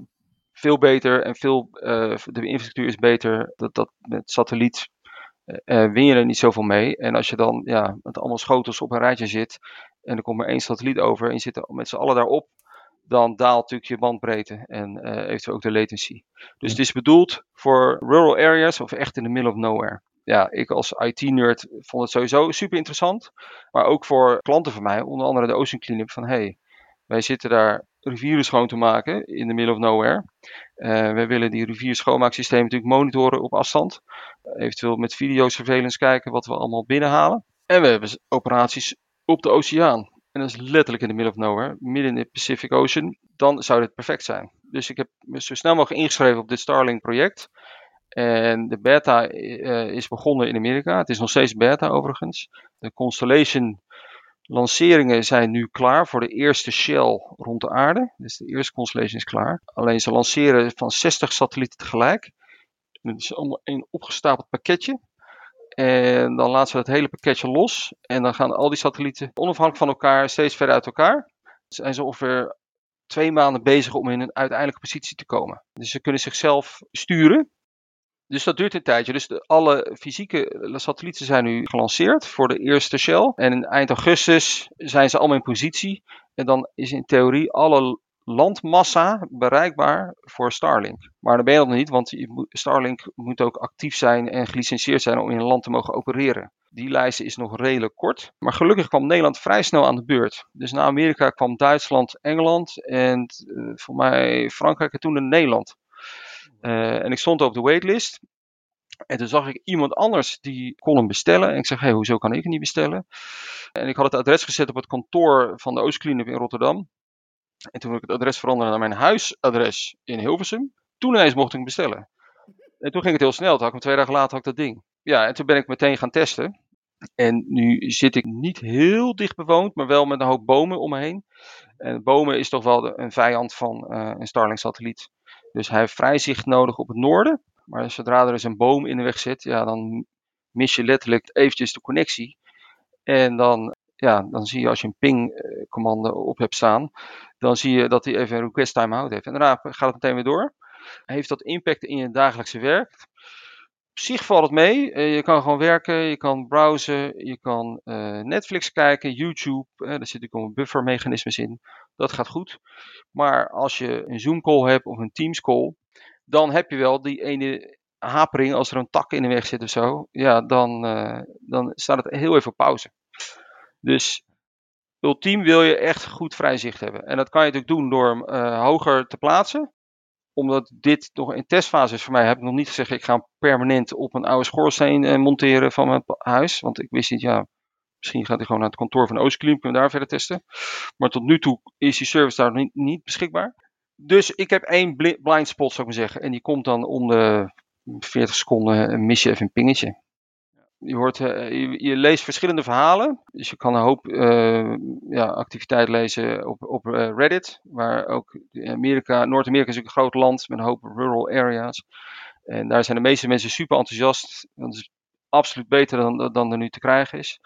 veel beter en veel, uh, de infrastructuur is beter. Dat, dat met satelliet uh, win je er niet zoveel mee. En als je dan ja, met allemaal schotels op een rijtje zit en er komt maar één satelliet over en je zit met z'n allen daarop, dan daalt natuurlijk je bandbreedte en uh, eventueel ook de latency. Dus het is bedoeld voor rural areas of echt in the middle of nowhere. Ja, ik als IT-nerd vond het sowieso super interessant. Maar ook voor klanten van mij, onder andere de Ocean Cleanup, van hey, wij zitten daar rivieren schoon te maken in the middle of nowhere. Uh, wij willen die rivier schoonmaaksysteem natuurlijk monitoren op afstand. eventueel met videosurveillance kijken wat we allemaal binnenhalen. En we hebben operaties op de oceaan. En dat is letterlijk in the middle of nowhere, midden in de Pacific Ocean. Dan zou dit perfect zijn. Dus ik heb me zo snel mogelijk ingeschreven op dit Starlink project. En de beta uh, is begonnen in Amerika. Het is nog steeds beta overigens. De Constellation lanceringen zijn nu klaar voor de eerste Shell rond de aarde. Dus de eerste Constellation is klaar. Alleen ze lanceren van 60 satellieten tegelijk. Het is allemaal een opgestapeld pakketje. En dan laten ze het hele pakketje los. En dan gaan al die satellieten onafhankelijk van elkaar steeds verder uit elkaar. Zijn ze ongeveer twee maanden bezig om in een uiteindelijke positie te komen. Dus ze kunnen zichzelf sturen. Dus dat duurt een tijdje. Dus de, alle fysieke satellieten zijn nu gelanceerd voor de eerste Shell. En in eind augustus zijn ze allemaal in positie. En dan is in theorie alle landmassa bereikbaar voor Starlink. Maar dan ben je dat nog niet, want Starlink moet ook actief zijn en gelicentieerd zijn om in een land te mogen opereren. Die lijst is nog redelijk kort. Maar gelukkig kwam Nederland vrij snel aan de beurt. Dus na Amerika kwam Duitsland, Engeland en uh, voor mij Frankrijk en toen Nederland. Uh, en ik stond op de waitlist. En toen zag ik iemand anders die kon bestellen. En ik zeg, hey, hoezo kan ik hem niet bestellen? En ik had het adres gezet op het kantoor van de Oostkliniek in Rotterdam. En toen ik het adres veranderde naar mijn huisadres in Hilversum. Toen ineens mocht ik hem bestellen. En toen ging het heel snel. Toen had ik twee dagen later had ik dat ding. Ja, en toen ben ik meteen gaan testen. En nu zit ik niet heel dicht bewoond, maar wel met een hoop bomen om me heen. En bomen is toch wel een vijand van uh, een Starlink-satelliet. Dus hij heeft vrij zicht nodig op het noorden. Maar zodra er eens een boom in de weg zit, ja, dan mis je letterlijk eventjes de connectie. En dan, ja, dan zie je als je een ping-commando op hebt staan, dan zie je dat hij even een request timeout heeft. En daarna gaat het meteen weer door. Heeft dat impact in je dagelijkse werk? Zich valt het mee. Eh, je kan gewoon werken, je kan browsen, je kan uh, Netflix kijken, YouTube. Uh, daar zit natuurlijk een buffermechanismes in. Dat gaat goed. Maar als je een Zoom call hebt of een Teams call, dan heb je wel die ene hapering als er een tak in de weg zit of zo. Ja, dan, dan staat het heel even op pauze. Dus ultiem wil je echt goed vrij zicht hebben. En dat kan je natuurlijk doen door hem hoger te plaatsen. Omdat dit nog in testfase is voor mij, heb ik nog niet gezegd, ik ga permanent op een oude schoorsteen uh, monteren van mijn huis. Want ik wist niet, ja, misschien gaat hij gewoon naar het kantoor van Oostkliniek, kunnen daar verder testen. Maar tot nu toe is die service daar niet, niet beschikbaar. Dus ik heb één blind spot, zou ik maar zeggen. En die komt dan om de 40 seconden een je even een pingetje. Je, hoort, uh, je, leest verschillende verhalen. Dus je kan een hoop uh, ja, activiteit lezen op, op uh, Reddit. Waar ook Amerika, Noord-Amerika is ook een groot land met een hoop rural areas. En daar zijn de meeste mensen super enthousiast. Dat is absoluut beter dan, dan er nu te krijgen is.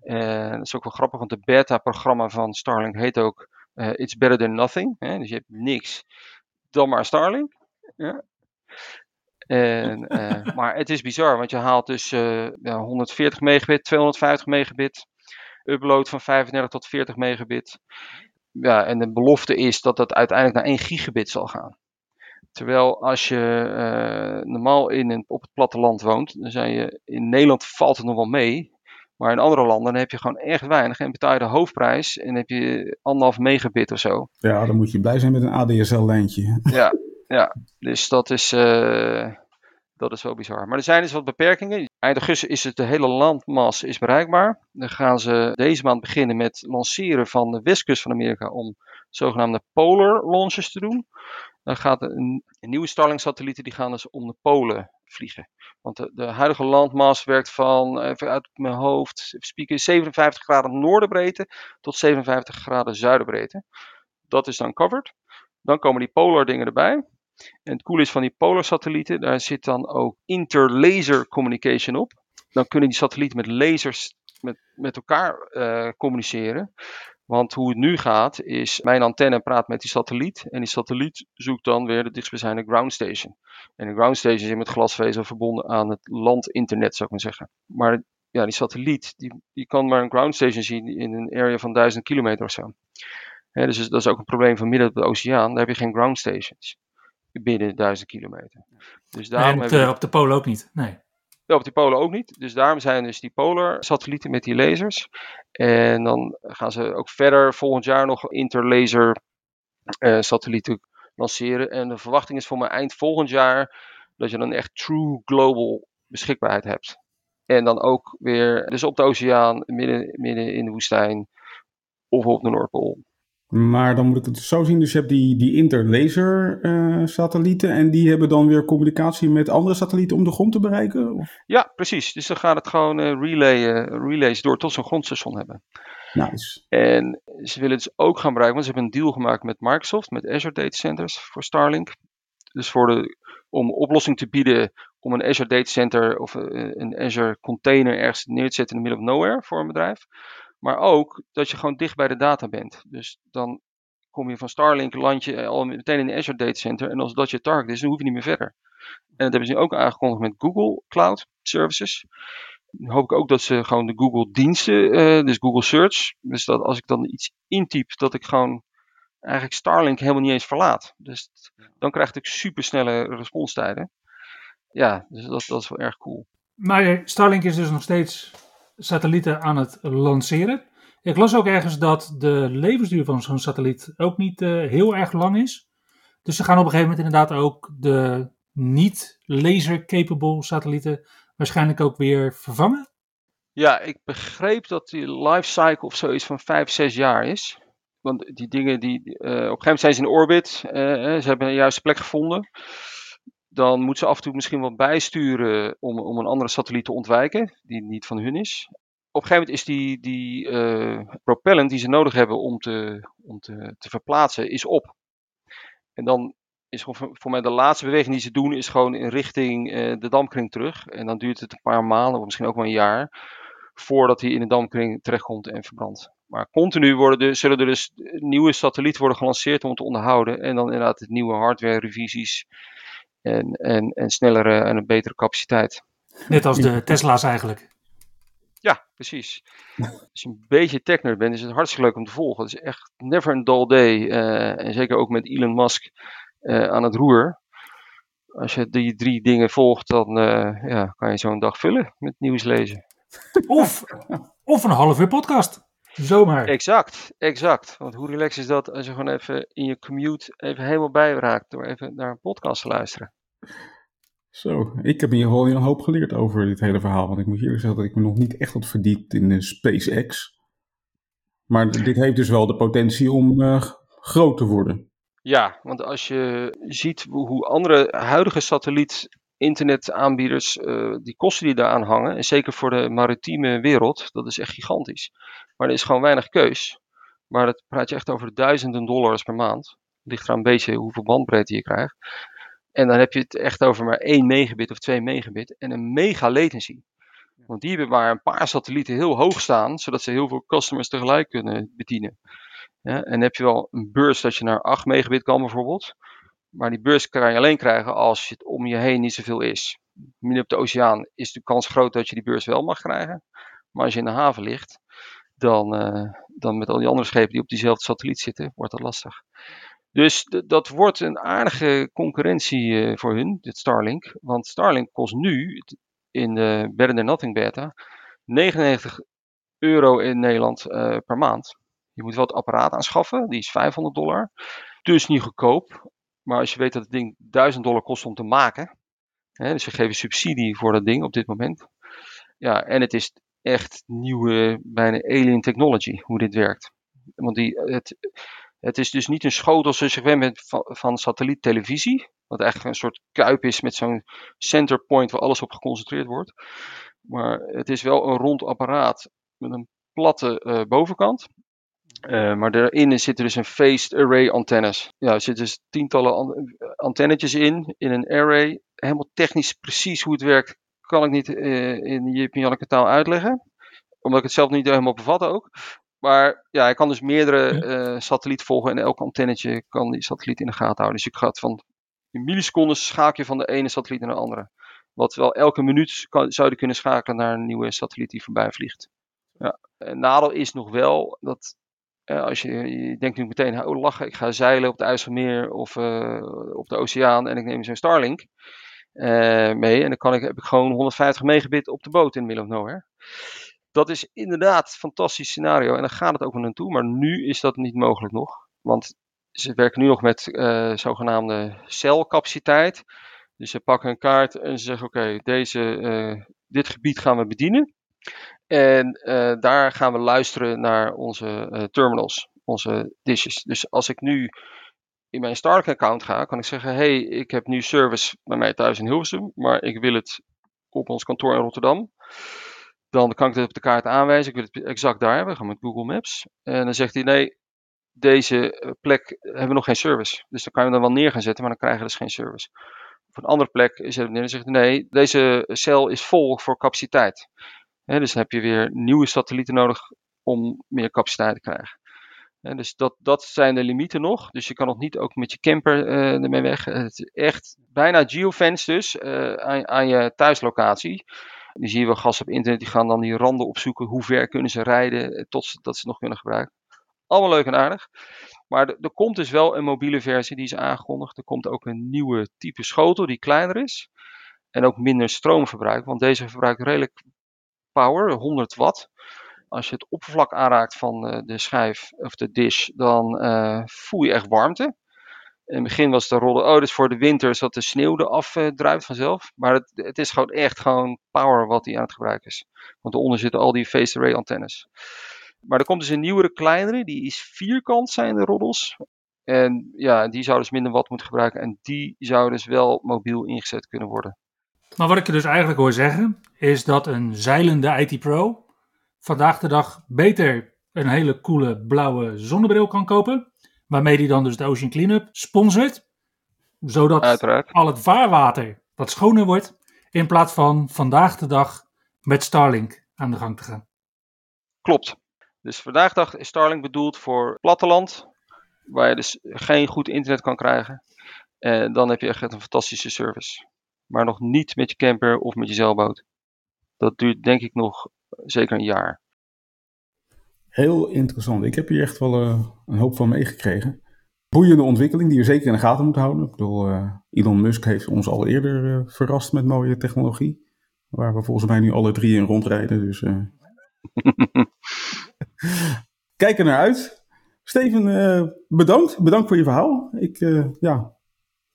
En dat is ook wel grappig, want de beta-programma van Starlink heet ook it's better than nothing. Hè? Dus je hebt niks dan maar Starlink. Ja. En, uh, maar het is bizar, want je haalt dus uh, ja, 140 megabit, 250 megabit, upload van 35 tot 40 megabit. Ja, en de belofte is dat dat uiteindelijk naar 1 gigabit zal gaan. Terwijl als je uh, normaal in een, op het platteland woont, dan zijn je in Nederland valt het nog wel mee. Maar in andere landen heb je gewoon echt weinig en betaal je de hoofdprijs en heb je anderhalf megabit of zo. Ja, dan moet je blij zijn met een ADSL-lijntje. Ja, ja, dus dat is, uh, dat is wel bizar. Maar er zijn dus wat beperkingen. Eind augustus is het de hele landmas is bereikbaar. Dan gaan ze deze maand beginnen met lanceren van de westkust van Amerika om zogenaamde polar launches te doen. Dan gaat een, nieuwe Starlink-satellieten die gaan dus om de polen vliegen. Want de, de, huidige landmas werkt van, even uit mijn hoofd, spieken 57 graden noordenbreedte tot 57 graden zuidenbreedte. Dat is dan covered. Dan komen die polar dingen erbij. En het coole is van die polar satellieten, daar zit dan ook interlaser communication op. Dan kunnen die satellieten met lasers met, met elkaar uh, communiceren. Want hoe het nu gaat, is mijn antenne praat met die satelliet. En die satelliet zoekt dan weer de dichtstbijzijnde ground station. En de ground station is met glasvezel verbonden aan het landinternet, zou ik maar zeggen. Maar ja, die satelliet, die, die kan maar een ground station zien in een area van 1000 kilometer of zo. Dus dat is ook een probleem van midden op de oceaan. Daar heb je geen ground stations binnen 1000 kilometer. Dus daarom en op, de, op de polen ook niet, nee. Ja, op die polen ook niet. Dus daarom zijn dus die polar satellieten met die lasers. En dan gaan ze ook verder volgend jaar nog interlaser eh, satellieten lanceren. En de verwachting is voor mij eind volgend jaar dat je dan echt true global beschikbaarheid hebt. En dan ook weer, dus op de oceaan, midden, midden in de woestijn of op de Noordpool. Maar dan moet ik het zo zien, dus je hebt die, die interlaser eh, satellieten en die hebben dan weer communicatie met andere satellieten om de grond te bereiken? Of? Ja, precies. Dus dan gaat het gewoon uh, relay, uh, relays door tot zo'n grondstation hebben. Nice. En ze willen het dus ook gaan bereiken, want ze hebben een deal gemaakt met Microsoft, met Azure Data Centers voor Starlink. Dus voor de, om oplossing te bieden om een Azure Data Center of een Azure container ergens neer te zetten in the middle of nowhere voor een bedrijf. Maar ook dat je gewoon dicht bij de data bent. Dus dan kom je van Starlink, land je al meteen in de Azure Data Center. En als dat je target is, dan hoef je niet meer verder. En dat hebben ze nu ook aangekondigd met Google Cloud Services. Dan hoop ik ook dat ze gewoon de Google diensten, uh, dus Google Search. Dus dat als ik dan iets intyp, dat ik gewoon eigenlijk Starlink helemaal niet eens verlaat. Dus dan krijg ik supersnelle responstijden. Ja, dus dat, dat is wel erg cool. Maar Starlink is dus nog steeds satellieten aan het lanceren. Ik las ook ergens dat de levensduur van zo'n satelliet ook niet uh, heel erg lang is. Dus ze gaan op een gegeven moment inderdaad ook de niet laser-capable satellieten waarschijnlijk ook weer vervangen. Ja, ik begreep dat die lifecycle of zoiets van 5, 6 jaar is. Want die dingen die. Uh, op een gegeven moment zijn ze in orbit. Uh, ze hebben een juiste plek gevonden dan moet ze af en toe misschien wat bijsturen om, om een andere satelliet te ontwijken, die niet van hun is. Op een gegeven moment is die, die uh, propellant die ze nodig hebben om, te, om te, te verplaatsen, is op. En dan is voor, mij de laatste beweging die ze doen, is gewoon in richting uh, de dampkring terug. En dan duurt het een paar maanden, of misschien ook wel een jaar, voordat hij in de dampkring terechtkomt en verbrandt. Maar continu worden er, zullen er dus nieuwe satellieten worden gelanceerd om te onderhouden. En dan inderdaad nieuwe hardware revisies en, en, en snellere en een betere capaciteit. Net als de Tesla's eigenlijk. Ja, precies. Als je een beetje techner bent, is het hartstikke leuk om te volgen. Het is echt never a dull day. Uh, en zeker ook met Elon Musk uh, aan het roer. Als je die drie dingen volgt, dan uh, ja, kan je zo'n dag vullen met nieuws lezen. Of, of een half uur podcast. Zomaar. Exact, exact. Want hoe relaxed is dat als je gewoon even in je commute even helemaal bijraakt door even naar een podcast te luisteren. Zo, ik heb in ieder geval een hoop geleerd over dit hele verhaal. Want ik moet eerlijk zeggen dat ik me nog niet echt wat verdiept in de SpaceX. Maar dit heeft dus wel de potentie om uh, groot te worden. Ja, want als je ziet hoe andere huidige satelliet internetaanbieders, uh, die kosten die daaraan hangen, en zeker voor de maritieme wereld, dat is echt gigantisch. Maar er is gewoon weinig keus. Maar dat praat je echt over duizenden dollars per maand. Ligt er een beetje hoeveel bandbreedte je krijgt. En dan heb je het echt over maar 1 megabit of 2 megabit en een mega latency. Want die hebben maar een paar satellieten heel hoog staan, zodat ze heel veel customers tegelijk kunnen bedienen. Ja, en heb je wel een beurs dat je naar 8 megabit kan bijvoorbeeld. Maar die beurs kan je alleen krijgen als het om je heen niet zoveel is. Midden op de oceaan is de kans groot dat je die beurs wel mag krijgen. Maar als je in de haven ligt, dan, uh, dan met al die andere schepen die op diezelfde satelliet zitten, wordt dat lastig. Dus dat wordt een aardige concurrentie uh, voor hun, dit Starlink. Want Starlink kost nu in de Better Than Nothing beta 99 euro in Nederland uh, per maand. Je moet wel het apparaat aanschaffen, die is 500 dollar. Dus niet goedkoop. Maar als je weet dat het ding 1000 dollar kost om te maken. Hè, dus ze geven subsidie voor dat ding op dit moment. Ja, en het is echt nieuwe, bijna alien technology, hoe dit werkt. Want die, het, het is dus niet een schotel zoals je gewend bent van, van satelliettelevisie. Wat eigenlijk een soort kuip is met zo'n center point waar alles op geconcentreerd wordt. Maar het is wel een rond apparaat met een platte uh, bovenkant. Uh, maar daarin zitten dus een phased array antennes. Ja, er zitten dus tientallen an antennetjes in, in een array. Helemaal technisch precies hoe het werkt, kan ik niet uh, in Jip taal uitleggen. Omdat ik het zelf niet helemaal bevat ook. Maar ja, ik kan dus meerdere uh, satellieten volgen en elk antennetje kan die satelliet in de gaten houden. Dus ik ga van in milliseconden schakel je van de ene satelliet naar de andere. Wat wel elke minuut kan, zou je kunnen schakelen naar een nieuwe satelliet die voorbij vliegt. Ja. Nadeel is nog wel dat uh, als je, denkt nu meteen, oh lachen, ik ga zeilen op het IJsselmeer of uh, op de oceaan en ik neem zo'n Starlink. eh, mee. En dan kan ik, heb ik gewoon 150 megabit op de boot in middle of nowhere. Dat is inderdaad een fantastisch scenario. En dan gaat het ook wel naartoe. Maar nu is dat niet mogelijk nog. Want ze werken nu nog met zogenaamde celcapaciteit. Dus ze pakken een kaart en ze zeggen: Oké, deze, dit gebied gaan we bedienen. En uh, daar gaan we luisteren naar onze terminals, onze dishes. Dus als ik nu in mijn Starlink-account ga, kan ik zeggen: Hey, ik heb nu service bij mij thuis in Hilversum, maar ik wil het op ons kantoor in Rotterdam. Dan kan ik het op de kaart aanwijzen. Ik wil het exact daar hebben. Gaan met Google Maps. En dan zegt hij: Nee, deze plek hebben we nog geen service. Dus dan kan je hem dan wel neer gaan zetten, maar dan krijgen we dus geen service. Op een andere plek is het neer en zegt: Nee, deze cel is vol voor capaciteit. Dus dan heb je weer nieuwe satellieten nodig om meer capaciteit te krijgen. dus dat, dat zijn de limieten nog. Dus je kan nog niet ook met je camper uh, ermee weg. Het is echt bijna geofence dus uh, aan, aan, je thuislocatie. Die zie je wel gasten op internet die gaan dan die randen opzoeken. Hoe ver kunnen ze rijden tot dat ze nog kunnen gebruiken. Allemaal leuk en aardig. Maar er, komt dus wel een mobiele versie die is aangekondigd. Er komt ook een nieuwe type schotel die kleiner is. En ook minder stroom verbruikt. Want deze verbruikt redelijk power, 100 watt. Als je het oppervlak aanraakt van uh, de schijf of de dish, dan uh, voel je echt warmte. In het begin was de rollen, oh, dus voor de winter zodat de sneeuw eraf druipt vanzelf. Maar het, het, is gewoon echt gewoon power wat hij aan het gebruiken is. Want eronder zitten al die phased array antennes. Maar er komt dus een nieuwere, kleinere, die is vierkant zijn de roddels. En ja, die zou dus minder watt moeten gebruiken en die zou dus wel mobiel ingezet kunnen worden. Maar wat ik je dus eigenlijk hoor zeggen, is dat een zeilende IT Pro vandaag de dag beter een hele coole blauwe zonnebril kan kopen. Waarmee die dan dus de Ocean Cleanup sponsort. Zodat Uiteraard. al het vaarwater wat schoner wordt. In plaats van vandaag de dag met Starlink aan de gang te gaan. Klopt. Dus vandaag dag is Starlink bedoeld voor platteland, waar je dus geen goed internet kan krijgen. En dan heb je echt een fantastische service. Maar nog niet met je camper of met je zeilboot. Dat duurt denk ik nog zeker een jaar. Heel interessant. Ik heb hier echt wel uh, een hoop van meegekregen. Boeiende ontwikkeling die we zeker in de gaten moeten houden. Ik bedoel, uh, Elon Musk heeft ons al eerder uh, verrast met mooie technologie. Waar we volgens mij nu alle drie in rondrijden. Dus Kijk er naar uit. Steven, bedankt. Bedankt voor je verhaal. Ik ja,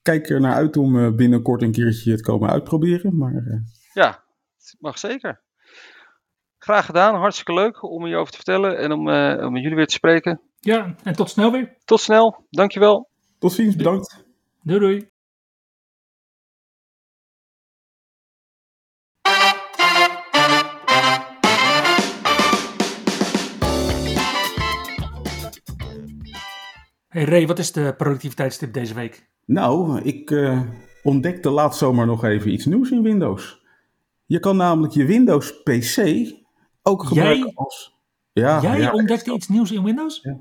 kijk er naar uit om uh, binnenkort een keertje het komen uitproberen. Maar, Ja, het mag zeker. Graag gedaan. Hartstikke leuk om hierover te vertellen en om, om met jullie weer te spreken. Ja, en tot snel weer. Tot snel. Dankjewel. Tot ziens. Bedankt. Doei doei. Hey Ray, wat is de productiviteitstip deze week? Nou, ik uh, ontdekte laatst zomaar nog even iets nieuws in Windows. Je kan namelijk je Windows PC ook gebruiken Jij? als... Ja, Jij ja, ontdekte iets nieuws in Windows? Ja.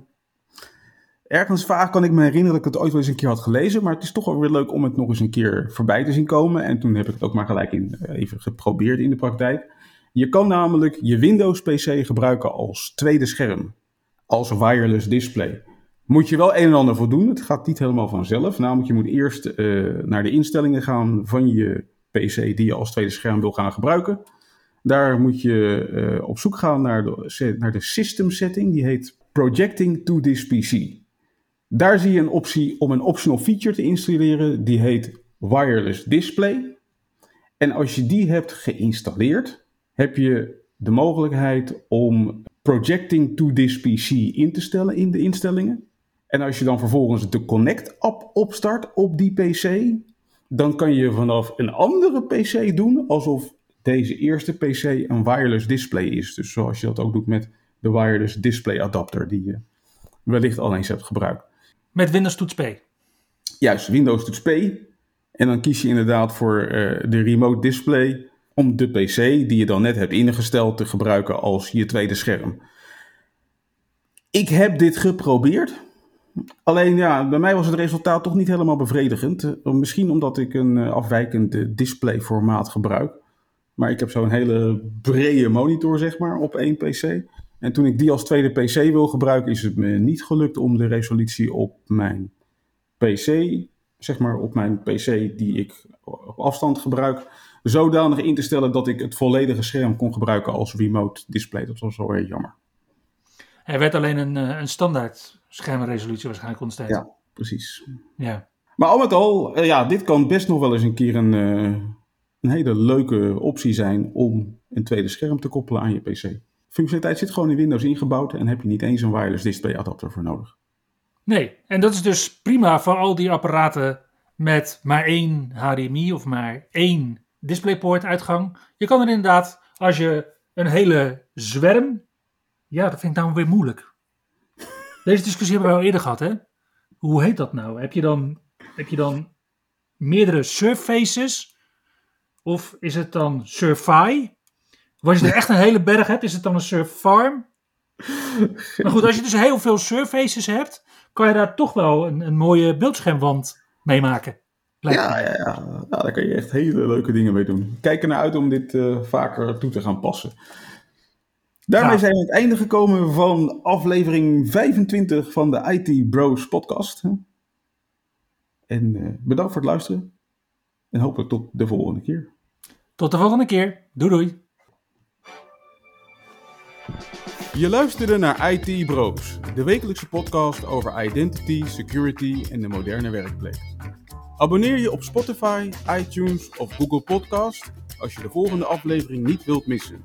Ergens vaak kan ik me herinneren dat ik het ooit wel eens een keer had gelezen, maar het is toch wel weer leuk om het nog eens een keer voorbij te zien komen. En toen heb ik het ook maar gelijk in, even geprobeerd in de praktijk. Je kan namelijk je Windows PC gebruiken als tweede scherm, als wireless display. Moet je wel een en ander voor doen. Het gaat niet helemaal vanzelf. Namelijk, je moet eerst uh, naar de instellingen gaan van je PC die je als tweede scherm wil gaan gebruiken. Daar moet je uh, op zoek gaan naar de, naar de system setting. Die heet Projecting to this PC. Daar zie je een optie om een optional feature te installeren. Die heet Wireless Display. En als je die hebt geïnstalleerd, heb je de mogelijkheid om Projecting to this PC in te stellen in de instellingen. En als je dan vervolgens de Connect-app opstart op die PC, dan kan je vanaf een andere PC doen alsof deze eerste PC een wireless display is. Dus zoals je dat ook doet met de wireless display adapter die je wellicht al eens hebt gebruikt. Met Windows Toets P. Juist, Windows Toets P. En dan kies je inderdaad voor uh, de remote display om de PC die je dan net hebt ingesteld te gebruiken als je tweede scherm. Ik heb dit geprobeerd. Alleen ja, bij mij was het resultaat toch niet helemaal bevredigend. Misschien omdat ik een afwijkend displayformaat gebruik. Maar ik heb zo'n hele brede monitor, zeg maar, op één PC. En toen ik die als tweede PC wil gebruiken, is het me niet gelukt om de resolutie op mijn PC, zeg maar op mijn PC die ik op afstand gebruik, zodanig in te stellen dat ik het volledige scherm kon gebruiken als remote display. Dat was wel heel jammer. Er werd alleen een, eh, een standaard schermresolutie waarschijnlijk ondersteund. Ja, precies. Ja. Maar al met al, eh, ja, dit kan best nog wel eens een keer een, eh, een hele leuke optie zijn om een tweede scherm te koppelen aan je PC. Functionaliteit zit gewoon in Windows ingebouwd en heb je niet eens een wireless display adapter voor nodig. Nee, en dat is dus prima voor al die apparaten met maar één HDMI of maar één DisplayPort uitgang. Je kan er inderdaad, als je een hele zwerm, ja, dat vind ik nou weer moeilijk. Deze discussie hebben we al eerder gehad, hè? Hoe heet dat nou? Heb je dan, heb je dan meerdere surfaces? Of is het dan surfi? Of als je er echt een hele berg hebt, is het dan een surfarm? Maar goed, als je dus heel veel surfaces hebt, kan je daar toch wel een, een mooie beeldschermwand mee maken. Ja, ja, ja. Nou, daar kan je echt hele leuke dingen mee doen. Kijk er naar uit om dit eh, vaker toe te gaan passen. Daarmee Ja. zijn we aan het einde gekomen van aflevering 25 van de IT Bros podcast. En eh, bedankt voor het luisteren. En hopelijk tot de volgende keer. Tot de volgende keer. Doei doei. Je luisterde naar IT Bros, de wekelijkse podcast over identity, security en de moderne werkplek. Abonneer je op Spotify, iTunes of Google Podcast als je de volgende aflevering niet wilt missen.